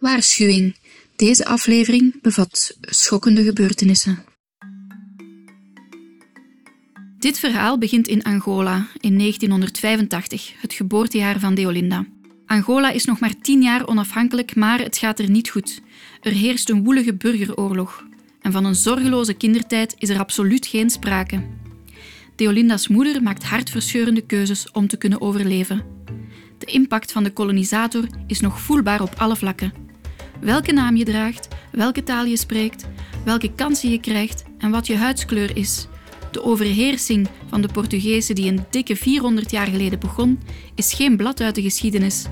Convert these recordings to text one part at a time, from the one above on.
Waarschuwing. Deze aflevering bevat schokkende gebeurtenissen. Dit verhaal begint in Angola in 1985, het geboortejaar van Deolinda. Angola is nog maar tien jaar onafhankelijk, maar het gaat er niet goed. Er heerst een woelige burgeroorlog. En van een zorgeloze kindertijd is er absoluut geen sprake. Deolinda's moeder maakt hartverscheurende keuzes om te kunnen overleven. De impact van de kolonisator is nog voelbaar op alle vlakken. Welke naam je draagt, welke taal je spreekt, welke kansen je krijgt en wat je huidskleur is. De overheersing van de Portugezen die een dikke 400 jaar geleden begon, is geen blad uit de geschiedenis,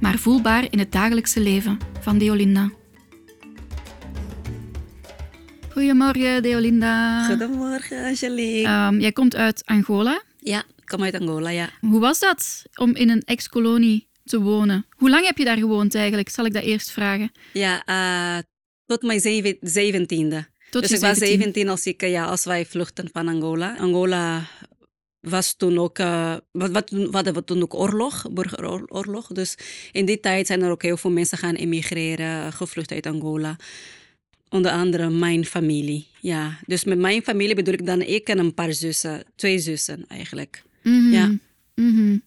maar voelbaar in het dagelijkse leven van Deolinda. Goedemorgen, Deolinda. Goedemorgen, Angelique. Um, jij komt uit Angola. Ja, ik kom uit Angola, ja. Hoe was dat om in een ex-kolonie te wonen? Hoe lang heb je daar gewoond eigenlijk? Zal ik dat eerst vragen? Ja, uh, tot mijn zeventiende. Tot dus ik was 17. 17 als, ik, ja, als wij vluchten van Angola. Angola was toen ook, uh, wat, wat, hadden we toen ook oorlog, burgeroorlog. Dus in die tijd zijn er ook heel veel mensen gaan emigreren, gevlucht uit Angola. Onder andere mijn familie, ja. Dus met mijn familie bedoel ik dan ik en een paar zussen, twee zussen eigenlijk. Mhm. Ja. Mhm.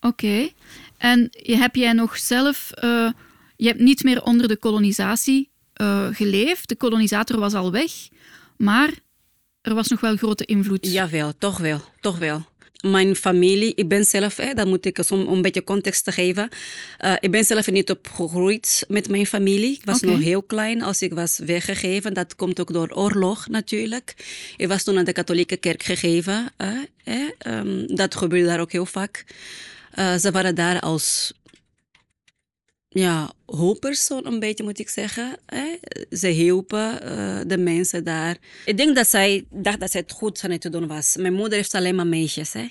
Oké. En je- heb jij nog zelf... eh, je hebt niet meer onder de kolonisatie eh, geleefd. De kolonisator was al weg. Maar er was nog wel grote invloed. Jawel, toch wel, toch wel. Mijn familie, ik ben zelf, hè, dat moet ik om, een beetje context te geven. Eh, ik ben zelf niet opgegroeid met mijn familie. Ik was nog heel klein als ik was weggegeven. Dat komt ook door oorlog natuurlijk. Ik was toen aan de katholieke kerk gegeven. hè, hè. Ehm, dat gebeurde daar ook heel vaak. Eh, ze waren daar als ja, een beetje, moet ik zeggen. Hè? Ze hielpen eh, de mensen daar. Ik denk dat zij dacht dat zij het goed aan het doen was. Mijn moeder heeft alleen maar meisjes. Hè?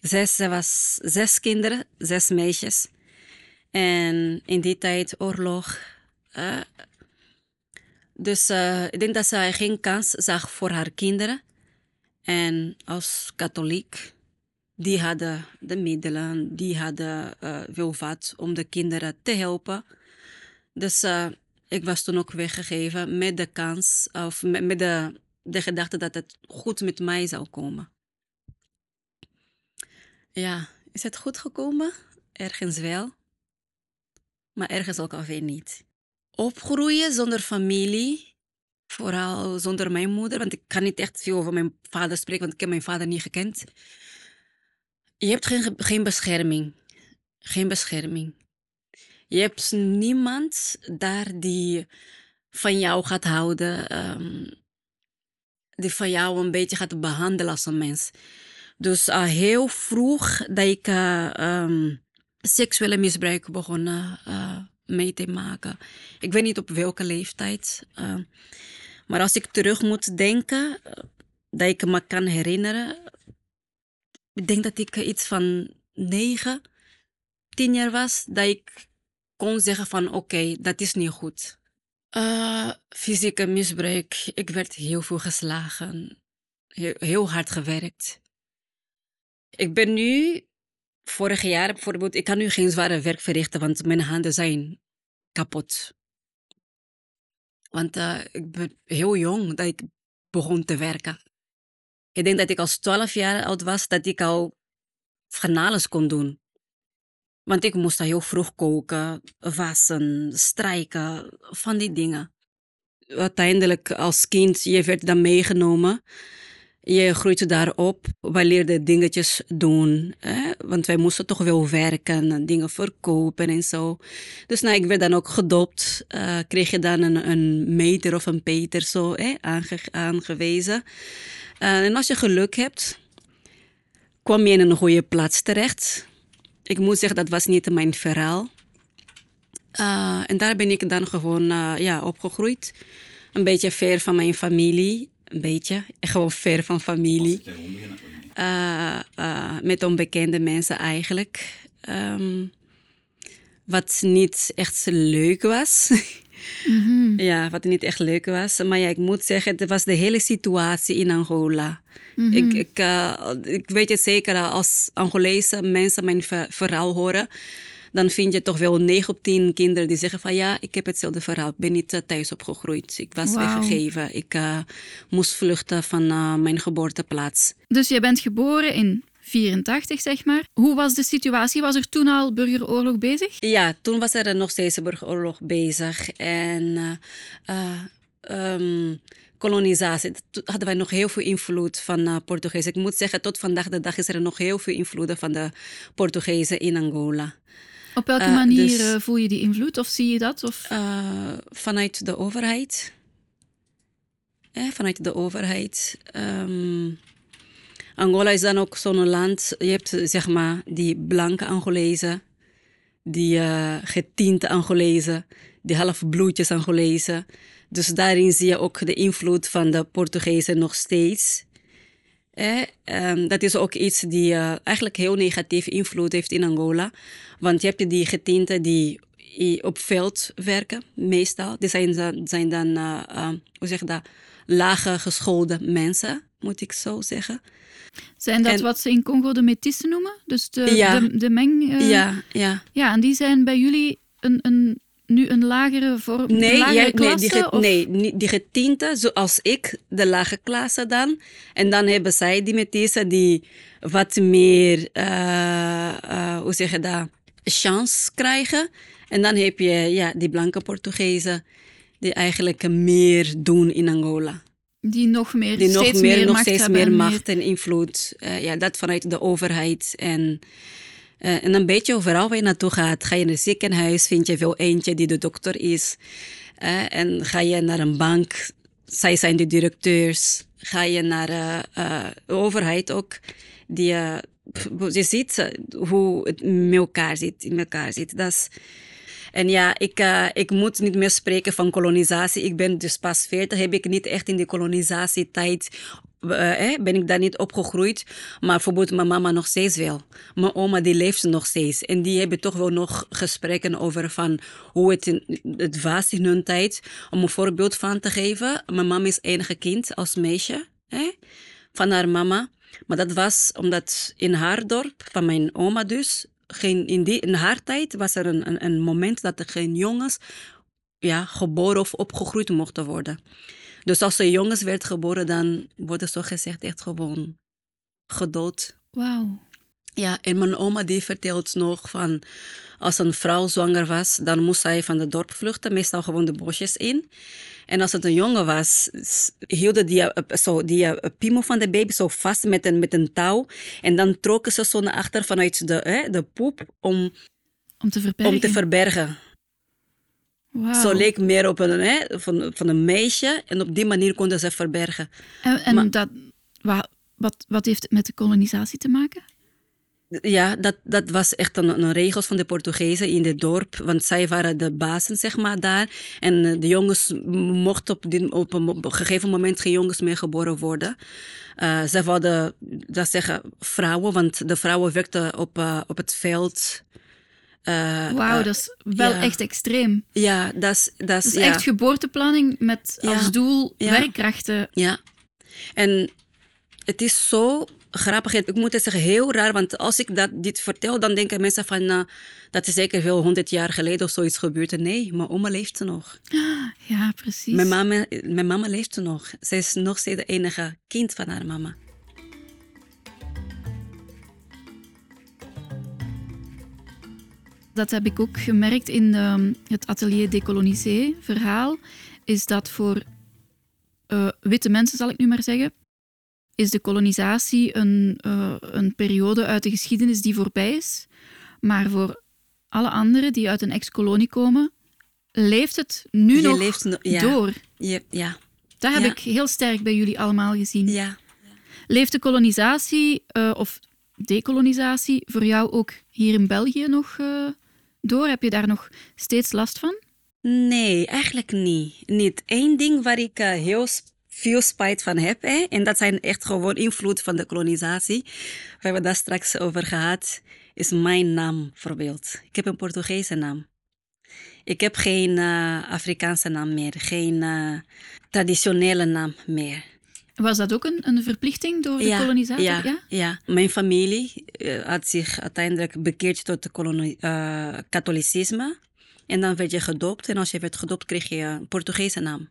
Zes, ze was zes kinderen, zes meisjes. En in die tijd oorlog. dus eh, ik denk dat zij geen kans zag voor haar kinderen. En als katholiek die hadden de middelen, die hadden eh veel wat om de kinderen te helpen. Dus eh, ik was toen ook weggegeven met de kans, of met, met de, de gedachte dat het goed met mij zou komen. Ja, is het goed gekomen? Ergens wel, maar ergens ook alweer niet. Opgroeien zonder familie, vooral zonder mijn moeder, want ik kan niet echt veel over mijn vader spreken, want ik heb mijn vader niet gekend. Je hebt geen, geen bescherming. Geen bescherming. Je hebt niemand daar die van jou gaat houden, ehm, die van jou een beetje gaat behandelen als een mens. Dus al heel vroeg dat ik eh, ehm, seksuele misbruik begon eh, mee te maken. Ik weet niet op welke leeftijd. maar als ik terug moet denken, dat ik me kan herinneren, ik denk dat ik iets van negen, tien jaar was, dat ik kon zeggen van oké, dat is niet goed. Eh, fysieke misbruik, ik werd heel veel geslagen, heel, heel hard gewerkt. Ik ben nu, vorig jaar bijvoorbeeld, ik kan nu geen zware werk verrichten, want mijn handen zijn kapot. Want eh, ik ben heel jong dat ik begon te werken. Ik denk dat ik als 12 jaar oud was, dat ik al van kon doen. Want ik moest al heel vroeg koken, wassen, strijken, van die dingen. Uiteindelijk als kind, je werd dan meegenomen. Je groeit daarop. Wij leerden dingetjes doen. Hè? Want wij moesten toch wel werken en dingen verkopen en zo. Dus nou, ik werd dan ook gedoopt. eh, kreeg je dan een, een meter of een peter zo aangewezen. Eh, en als je geluk hebt, kwam je in een goede plaats terecht. Ik moet zeggen, dat was niet mijn verhaal. Eh, en daar ben ik dan gewoon eh, ja, opgegroeid. Een beetje ver van mijn familie. Een beetje, gewoon ver van familie. Eh, met onbekende mensen eigenlijk. Ehm, wat niet echt leuk was. Mhm. Ja, wat niet echt leuk was. Maar ja, ik moet zeggen, het was de hele situatie in Angola. Mhm. Ik, ik, eh, ik weet het zeker, als Angolese mensen mijn ver- verhaal horen, dan vind je toch wel 9 op 10 kinderen die zeggen van ja, ik heb hetzelfde verhaal. Ik ben niet uh, thuis opgegroeid. Ik was weggegeven. Ik uh, moest vluchten van uh, mijn geboorteplaats. Dus je bent geboren in 84, zeg maar. Hoe was de situatie? Was er toen al burgeroorlog bezig? Ja, toen was er nog steeds burgeroorlog bezig. En um, kolonisatie, toen hadden wij nog heel veel invloed van uh, Portugees. Ik moet zeggen, tot vandaag de dag is er nog heel veel invloed van de Portugezen in Angola. Op welke uh, manier dus, voel je die invloed of zie je dat? Of? Uh, vanuit de overheid. Eh, vanuit de overheid. Um, Angola is dan ook zo'n land, je hebt zeg maar die blanke Angolezen, die uh, getinte Angolezen, die halfbloedjes Angolezen. Dus daarin zie je ook de invloed van de Portugezen nog steeds. Eh, dat is ook iets die uh, eigenlijk heel negatief invloed heeft in Angola. Want je hebt die getinten die op veld werken, meestal. Die zijn, zijn dan, uh, hoe zeg je dat, lage geschoolde mensen, moet ik zo zeggen. Zijn dat en, wat ze in Congo de métisse noemen? Dus de, ja, de, de meng... ja, ja. Ja, en die zijn bij jullie een, een nu een lagere vorm? Nee, lagere jij, klasse, nee, die, of? nee, die getinte, zoals ik, de lage klasse dan. En dan hebben zij die metisse die wat meer, uh, uh, hoe zeg je dat, chance krijgen. En dan heb je ja, die blanke Portugezen die eigenlijk meer doen in Angola. Die nog meer, die steeds nog meer, meer nog macht steeds meer en macht en invloed. Uh, ja, dat vanuit de overheid. En, uh, en een beetje overal waar je naartoe gaat. Ga je in een ziekenhuis, vind je wel eentje die de dokter is. Uh, en ga je naar een bank, zij zijn de directeurs. Ga je naar de overheid ook, die, je ziet hoe het met elkaar zit. In elkaar zit. Dat is, en ja, ik, uh, ik moet niet meer spreken van kolonisatie. Ik ben dus pas 40, heb ik niet echt in de kolonisatietijd eh, ben ik daar niet opgegroeid. Maar bijvoorbeeld mijn mama nog steeds wel. Mijn oma die leeft nog steeds. En die hebben toch wel nog gesprekken over van hoe het, in, het was in hun tijd. Om een voorbeeld van te geven. Mijn mama is enige kind als meisje van haar mama. Maar dat was omdat in haar dorp, van mijn oma dus, geen, in, in haar tijd was er een, een, een moment dat er geen jongens ja, geboren of opgegroeid mochten worden. Dus als er jongens werd geboren, dan worden zo gezegd echt gewoon gedood. Wauw. Ja, en mijn oma die vertelt nog van als een vrouw zwanger was, dan moest zij van het dorp vluchten, meestal gewoon de bosjes in. En als het een jongen was, hielden die, zo, die piemel van de baby zo vast met een, met een touw. En dan trokken ze zo naar achter vanuit de, hè, de poep om, om te verbergen. Om te verbergen. Wow. Zo leek meer op een, hè, van, van een meisje en op die manier konden ze verbergen. En, en maar, dat, wat, wat, wat heeft het met de kolonisatie te maken? Ja, dat, dat was echt een, een regels van de Portugezen in het dorp. Want zij waren de bazen, zeg maar, daar. En de jongens mochten op, dit, op een gegeven moment geen jongens meer geboren worden. Uh, ze wilden, dat zeggen, vrouwen, want de vrouwen werkten op, uh, op het veld. Uh, Wauw, dat is wel ja. echt extreem. Ja, dat is... Dat is, ja. echt geboorteplanning met Ja. als doel werkkrachten. Ja. En het is zo grappig. Ik moet het zeggen, heel raar. Want als ik dat, dit vertel, dan denken mensen van... nou, dat is zeker wel honderd jaar geleden of zoiets gebeurd. Nee, mijn oma leeft nog. Ja, precies. Mijn mama, mijn mama leeft nog. Zij is nog steeds de enige kind van haar mama. Dat heb ik ook gemerkt in ehm, het atelier Décolonisé verhaal. Is dat voor eh, witte mensen, zal ik nu maar zeggen, is de kolonisatie een, eh, een periode uit de geschiedenis die voorbij is. Maar voor alle anderen die uit een ex-kolonie komen, leeft het nu Je nog leeft no- ja. door. Ja, ja, Dat heb Ja. ik heel sterk bij jullie allemaal gezien. ja. Leeft de kolonisatie eh, of dekolonisatie voor jou ook hier in België nog eh, door? Heb je daar nog steeds last van? Nee, eigenlijk niet. Niet één ding waar ik heel veel spijt van heb. Hè? En dat zijn echt gewoon invloed van de kolonisatie. We hebben daar straks over gehad. Is mijn naam bijvoorbeeld. Ik heb een Portugese naam. Ik heb geen eh, Afrikaanse naam meer. Geen eh, traditionele naam meer. Was dat ook een, een verplichting door de kolonisator? Ja, ja? ja, mijn familie uh, had zich uiteindelijk bekeerd tot het katholicisme. En dan werd je gedoopt. En als je werd gedoopt, kreeg je een Portugese naam.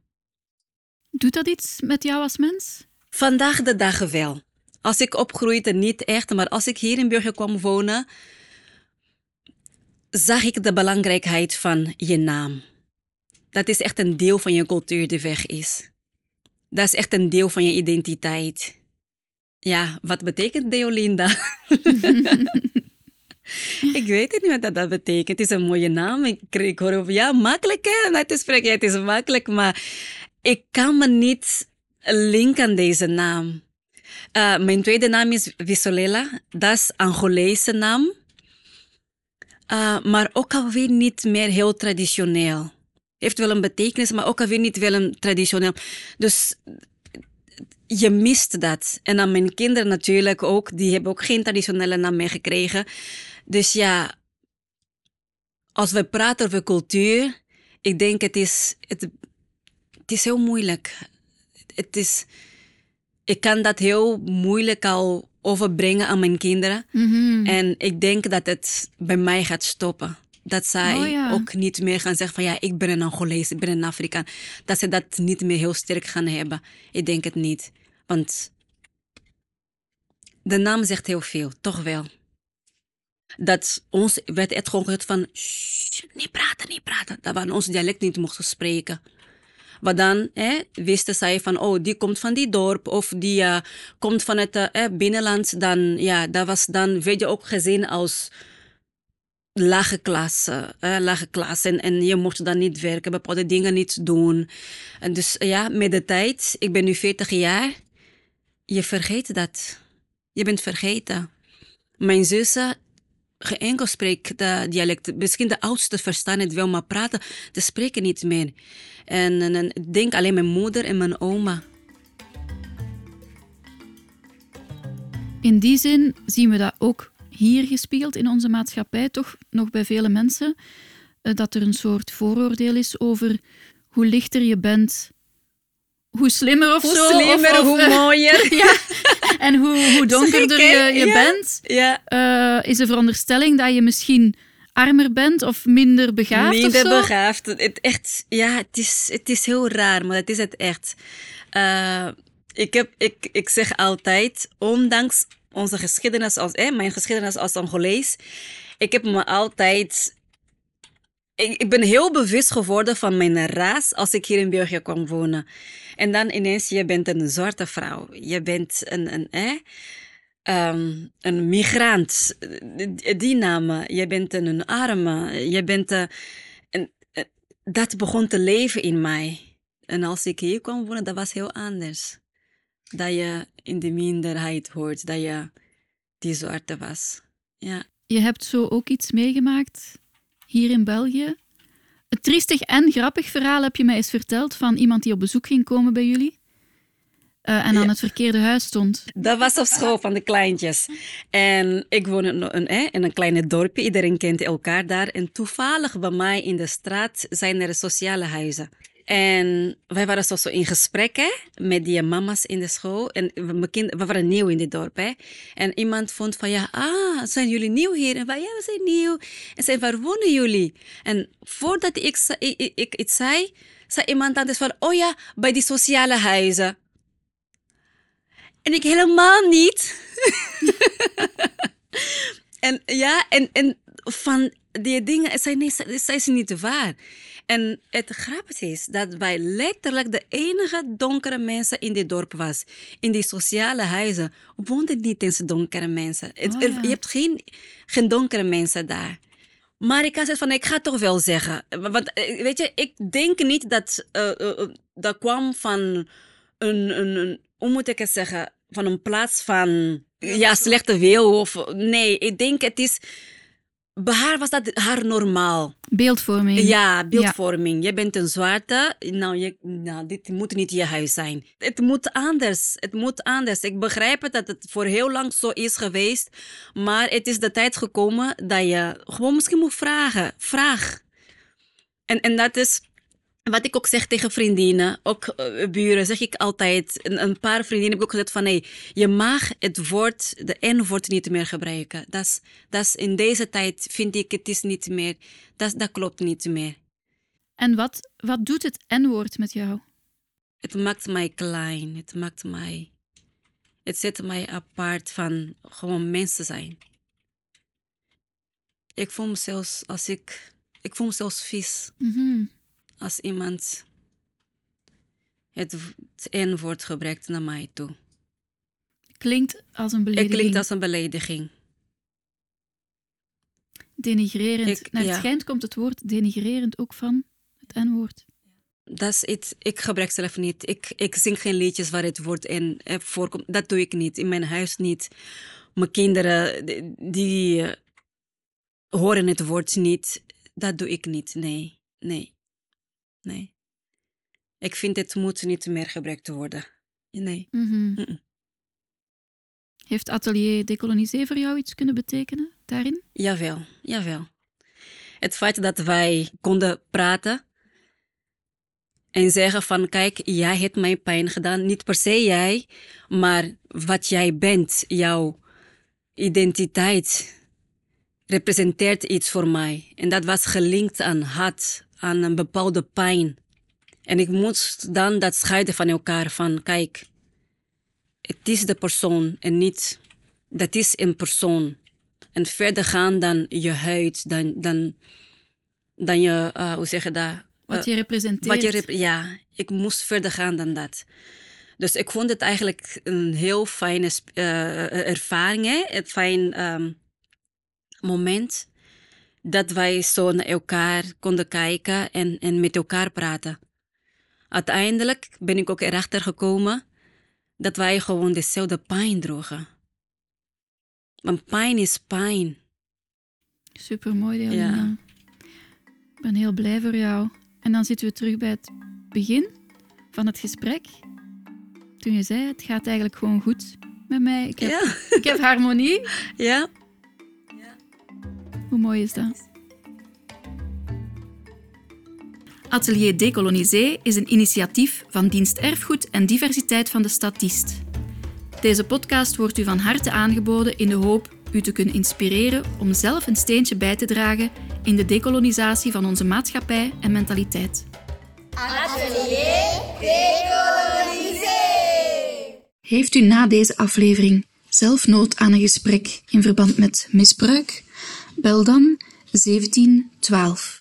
Doet dat iets met jou als mens? Vandaag de dag wel. Als ik opgroeide, niet echt. Maar als ik hier in Burger kwam wonen, zag ik de belangrijkheid van je naam. Dat is echt een deel van je cultuur die weg is. Dat is echt een deel van je identiteit. Ja, wat betekent Deolinda? ik weet het niet wat dat betekent. Het is een mooie naam. Ik, hoor over, ja, makkelijk hè. Ja, het is makkelijk, maar ik kan me niet linken aan deze naam. Uh, mijn tweede naam is Visolela. Dat is Angolese naam. Uh, maar ook alweer niet meer heel traditioneel. Heeft wel een betekenis, maar ook alweer niet wel een traditioneel. Dus je mist dat. En dan mijn kinderen natuurlijk ook. Die hebben ook geen traditionele naam meer gekregen. Dus ja, als we praten over cultuur, ik denk het is, het, het is heel moeilijk. Het is, ik kan dat heel moeilijk al overbrengen aan mijn kinderen. Mhm. En ik denk dat het bij mij gaat stoppen. Dat zij Oh, ook niet meer gaan zeggen van ja, ik ben een Angolees, ik ben een Afrikaan. Dat ze dat niet meer heel sterk gaan hebben. Ik denk het niet. Want de naam zegt heel veel, toch wel. Dat ons werd echt gewoon gezegd van, niet praten, niet praten. Dat we ons dialect niet mochten spreken. Maar dan wisten zij van, oh, die komt van die dorp of die uh, komt van het uh, binnenland. Dan, ja, dat was dan, werd je ook gezien als lage klasse. Lage klasse. En, en je mocht dan niet werken, bepaalde dingen niet doen. En dus ja, met de tijd, ik ben nu 40 jaar, je vergeet dat. Je bent vergeten. Mijn zussen geen enkel spreekt dialect. Misschien de oudste verstaan het wel, maar praten, ze spreken niet meer. En, ik denk alleen mijn moeder en mijn oma. In die zin zien we dat ook hier gespiegeld in onze maatschappij, toch nog bij vele mensen, eh, dat er een soort vooroordeel is over hoe lichter je bent, hoe slimmer of hoe zo. Slimmer, of, of, hoe mooier. ja, en hoe, hoe donkerder je, je ja. bent, ja. uh, is de veronderstelling dat je misschien armer bent of minder begaafd Minder of zo? begaafd. Het, echt, ja, het is, het is heel raar, maar het is het echt. Uh, ik, heb, ik, ik zeg altijd, ondanks onze geschiedenis als, eh, mijn geschiedenis als Angolees, ik heb me altijd ik, ben heel bewust geworden van mijn raas als ik hier in België kwam wonen. En dan ineens, je bent een zwarte vrouw. Je bent een, een, eh, um, een migrant. Die namen. Je bent een arme. Je bent... Uh, en, uh, dat begon te leven in mij. En als ik hier kwam wonen, dat was heel anders. Dat je in de minderheid hoort. Dat je die zwarte was. Ja. Je hebt zo ook iets meegemaakt hier in België. Een triestig en grappig verhaal heb je mij eens verteld van iemand die op bezoek ging komen bij jullie. Uh, en aan het verkeerde huis stond. Dat was op school van de kleintjes. En ik woon in een, eh, in een kleine dorpje. Iedereen kent elkaar daar. En toevallig bij mij in de straat zijn er sociale huizen. En wij waren zo, zo in gesprek hè, met die mama's in de school. En we, kind, waren nieuw in dit dorp. Hè. En iemand vond van, ja, ah, zijn jullie nieuw hier? En wij, ja, we zijn nieuw. En zei, waar wonen jullie? En voordat ik, ik iets zei, zei iemand anders van, oh ja, bij die sociale huizen. En ik helemaal niet. en ja, en, en van die dingen, zei nee, zij, zij is niet waar. En het grappige is dat wij letterlijk de enige donkere mensen in dit dorp was. In die sociale huizen woonden niet eens donkere mensen. Oh, ja. Je hebt geen, geen donkere mensen daar. Maar ik had zoiets van, ik ga toch wel zeggen. Want eh, weet je, ik denk niet dat eh, eh, dat kwam van een, een, een, hoe moet ik het zeggen, van een plaats van, ja, slechte wil of, nee, ik denk het is, bij haar was dat haar normaal. Beeldvorming. Ja, beeldvorming. Je bent een zwarte, nou, je, nou, dit moet niet je huis zijn. Het moet anders, het moet anders. Ik begrijp het dat het voor heel lang zo is geweest, maar het is de tijd gekomen dat je gewoon misschien moet vragen. Vraag. En, en dat is wat ik ook zeg tegen vriendinnen, ook eh, buren, zeg ik altijd. Een, een paar vriendinnen heb ik ook gezegd van nee, je mag het woord, de N-woord niet meer gebruiken. Dat is, dat is in deze tijd vind ik het is niet meer, dat, dat klopt niet meer. En wat, wat doet het N-woord met jou? Het maakt mij klein, het maakt mij, het zet mij apart van gewoon mensen zijn. Ik voel me zelfs als ik, ik voel me zelfs vies Mhm. Als iemand het, het N-woord gebruikt naar mij toe. Klinkt als een Het belediging. klinkt als een belediging. Denigrerend. Ik- Naar het ja. schijnt komt het woord denigrerend ook van het N-woord. Dat is iets, ik gebruik zelf niet. Ik, ik zing geen liedjes waar het woord in eh, voorkomt. Dat doe ik niet. In mijn huis niet. Mijn kinderen, die, die, eh, horen het woord niet. Dat doe ik niet. Nee, nee, nee. Ik vind het moet niet meer gebruikt worden. Nee. Mhm. Heeft Atelier Decolonisé voor jou iets kunnen betekenen daarin? Jawel, jawel. Het feit dat wij konden praten en zeggen van kijk, jij hebt mij pijn gedaan. Niet per se jij, maar wat jij bent, jouw identiteit representeert iets voor mij. En dat was gelinkt aan haat, aan een bepaalde pijn. En ik moest dan dat scheiden van elkaar van kijk, het is de persoon en niet, dat is een persoon. En verder gaan dan je huid, dan, dan, dan je, eh, hoe zeg je dat? Wat Eh, je representeert. wat je rep- ja, ik moest verder gaan dan dat. Dus ik vond het eigenlijk een heel fijne eh, ervaring, hè? een fijn ehm, moment. Dat wij zo naar elkaar konden kijken en, en met elkaar praten. Uiteindelijk ben ik ook erachter gekomen dat wij gewoon dezelfde pijn droegen. Want pijn is pijn. Super mooi, Deolina. Ik ben heel blij voor jou. En dan zitten we terug bij het begin van het gesprek. Toen je zei, het gaat eigenlijk gewoon goed met mij. Ik heb, Ja, ik heb harmonie. ja. Hoe mooi is dat? Atelier Decolonisé is een initiatief van Dienst Erfgoed en Diversiteit van de Statist. Deze podcast wordt u van harte aangeboden in de hoop u te kunnen inspireren om zelf een steentje bij te dragen in de decolonisatie van onze maatschappij en mentaliteit. Heeft u na deze aflevering zelf nood aan een gesprek in verband met misbruik? Bel dan 1712.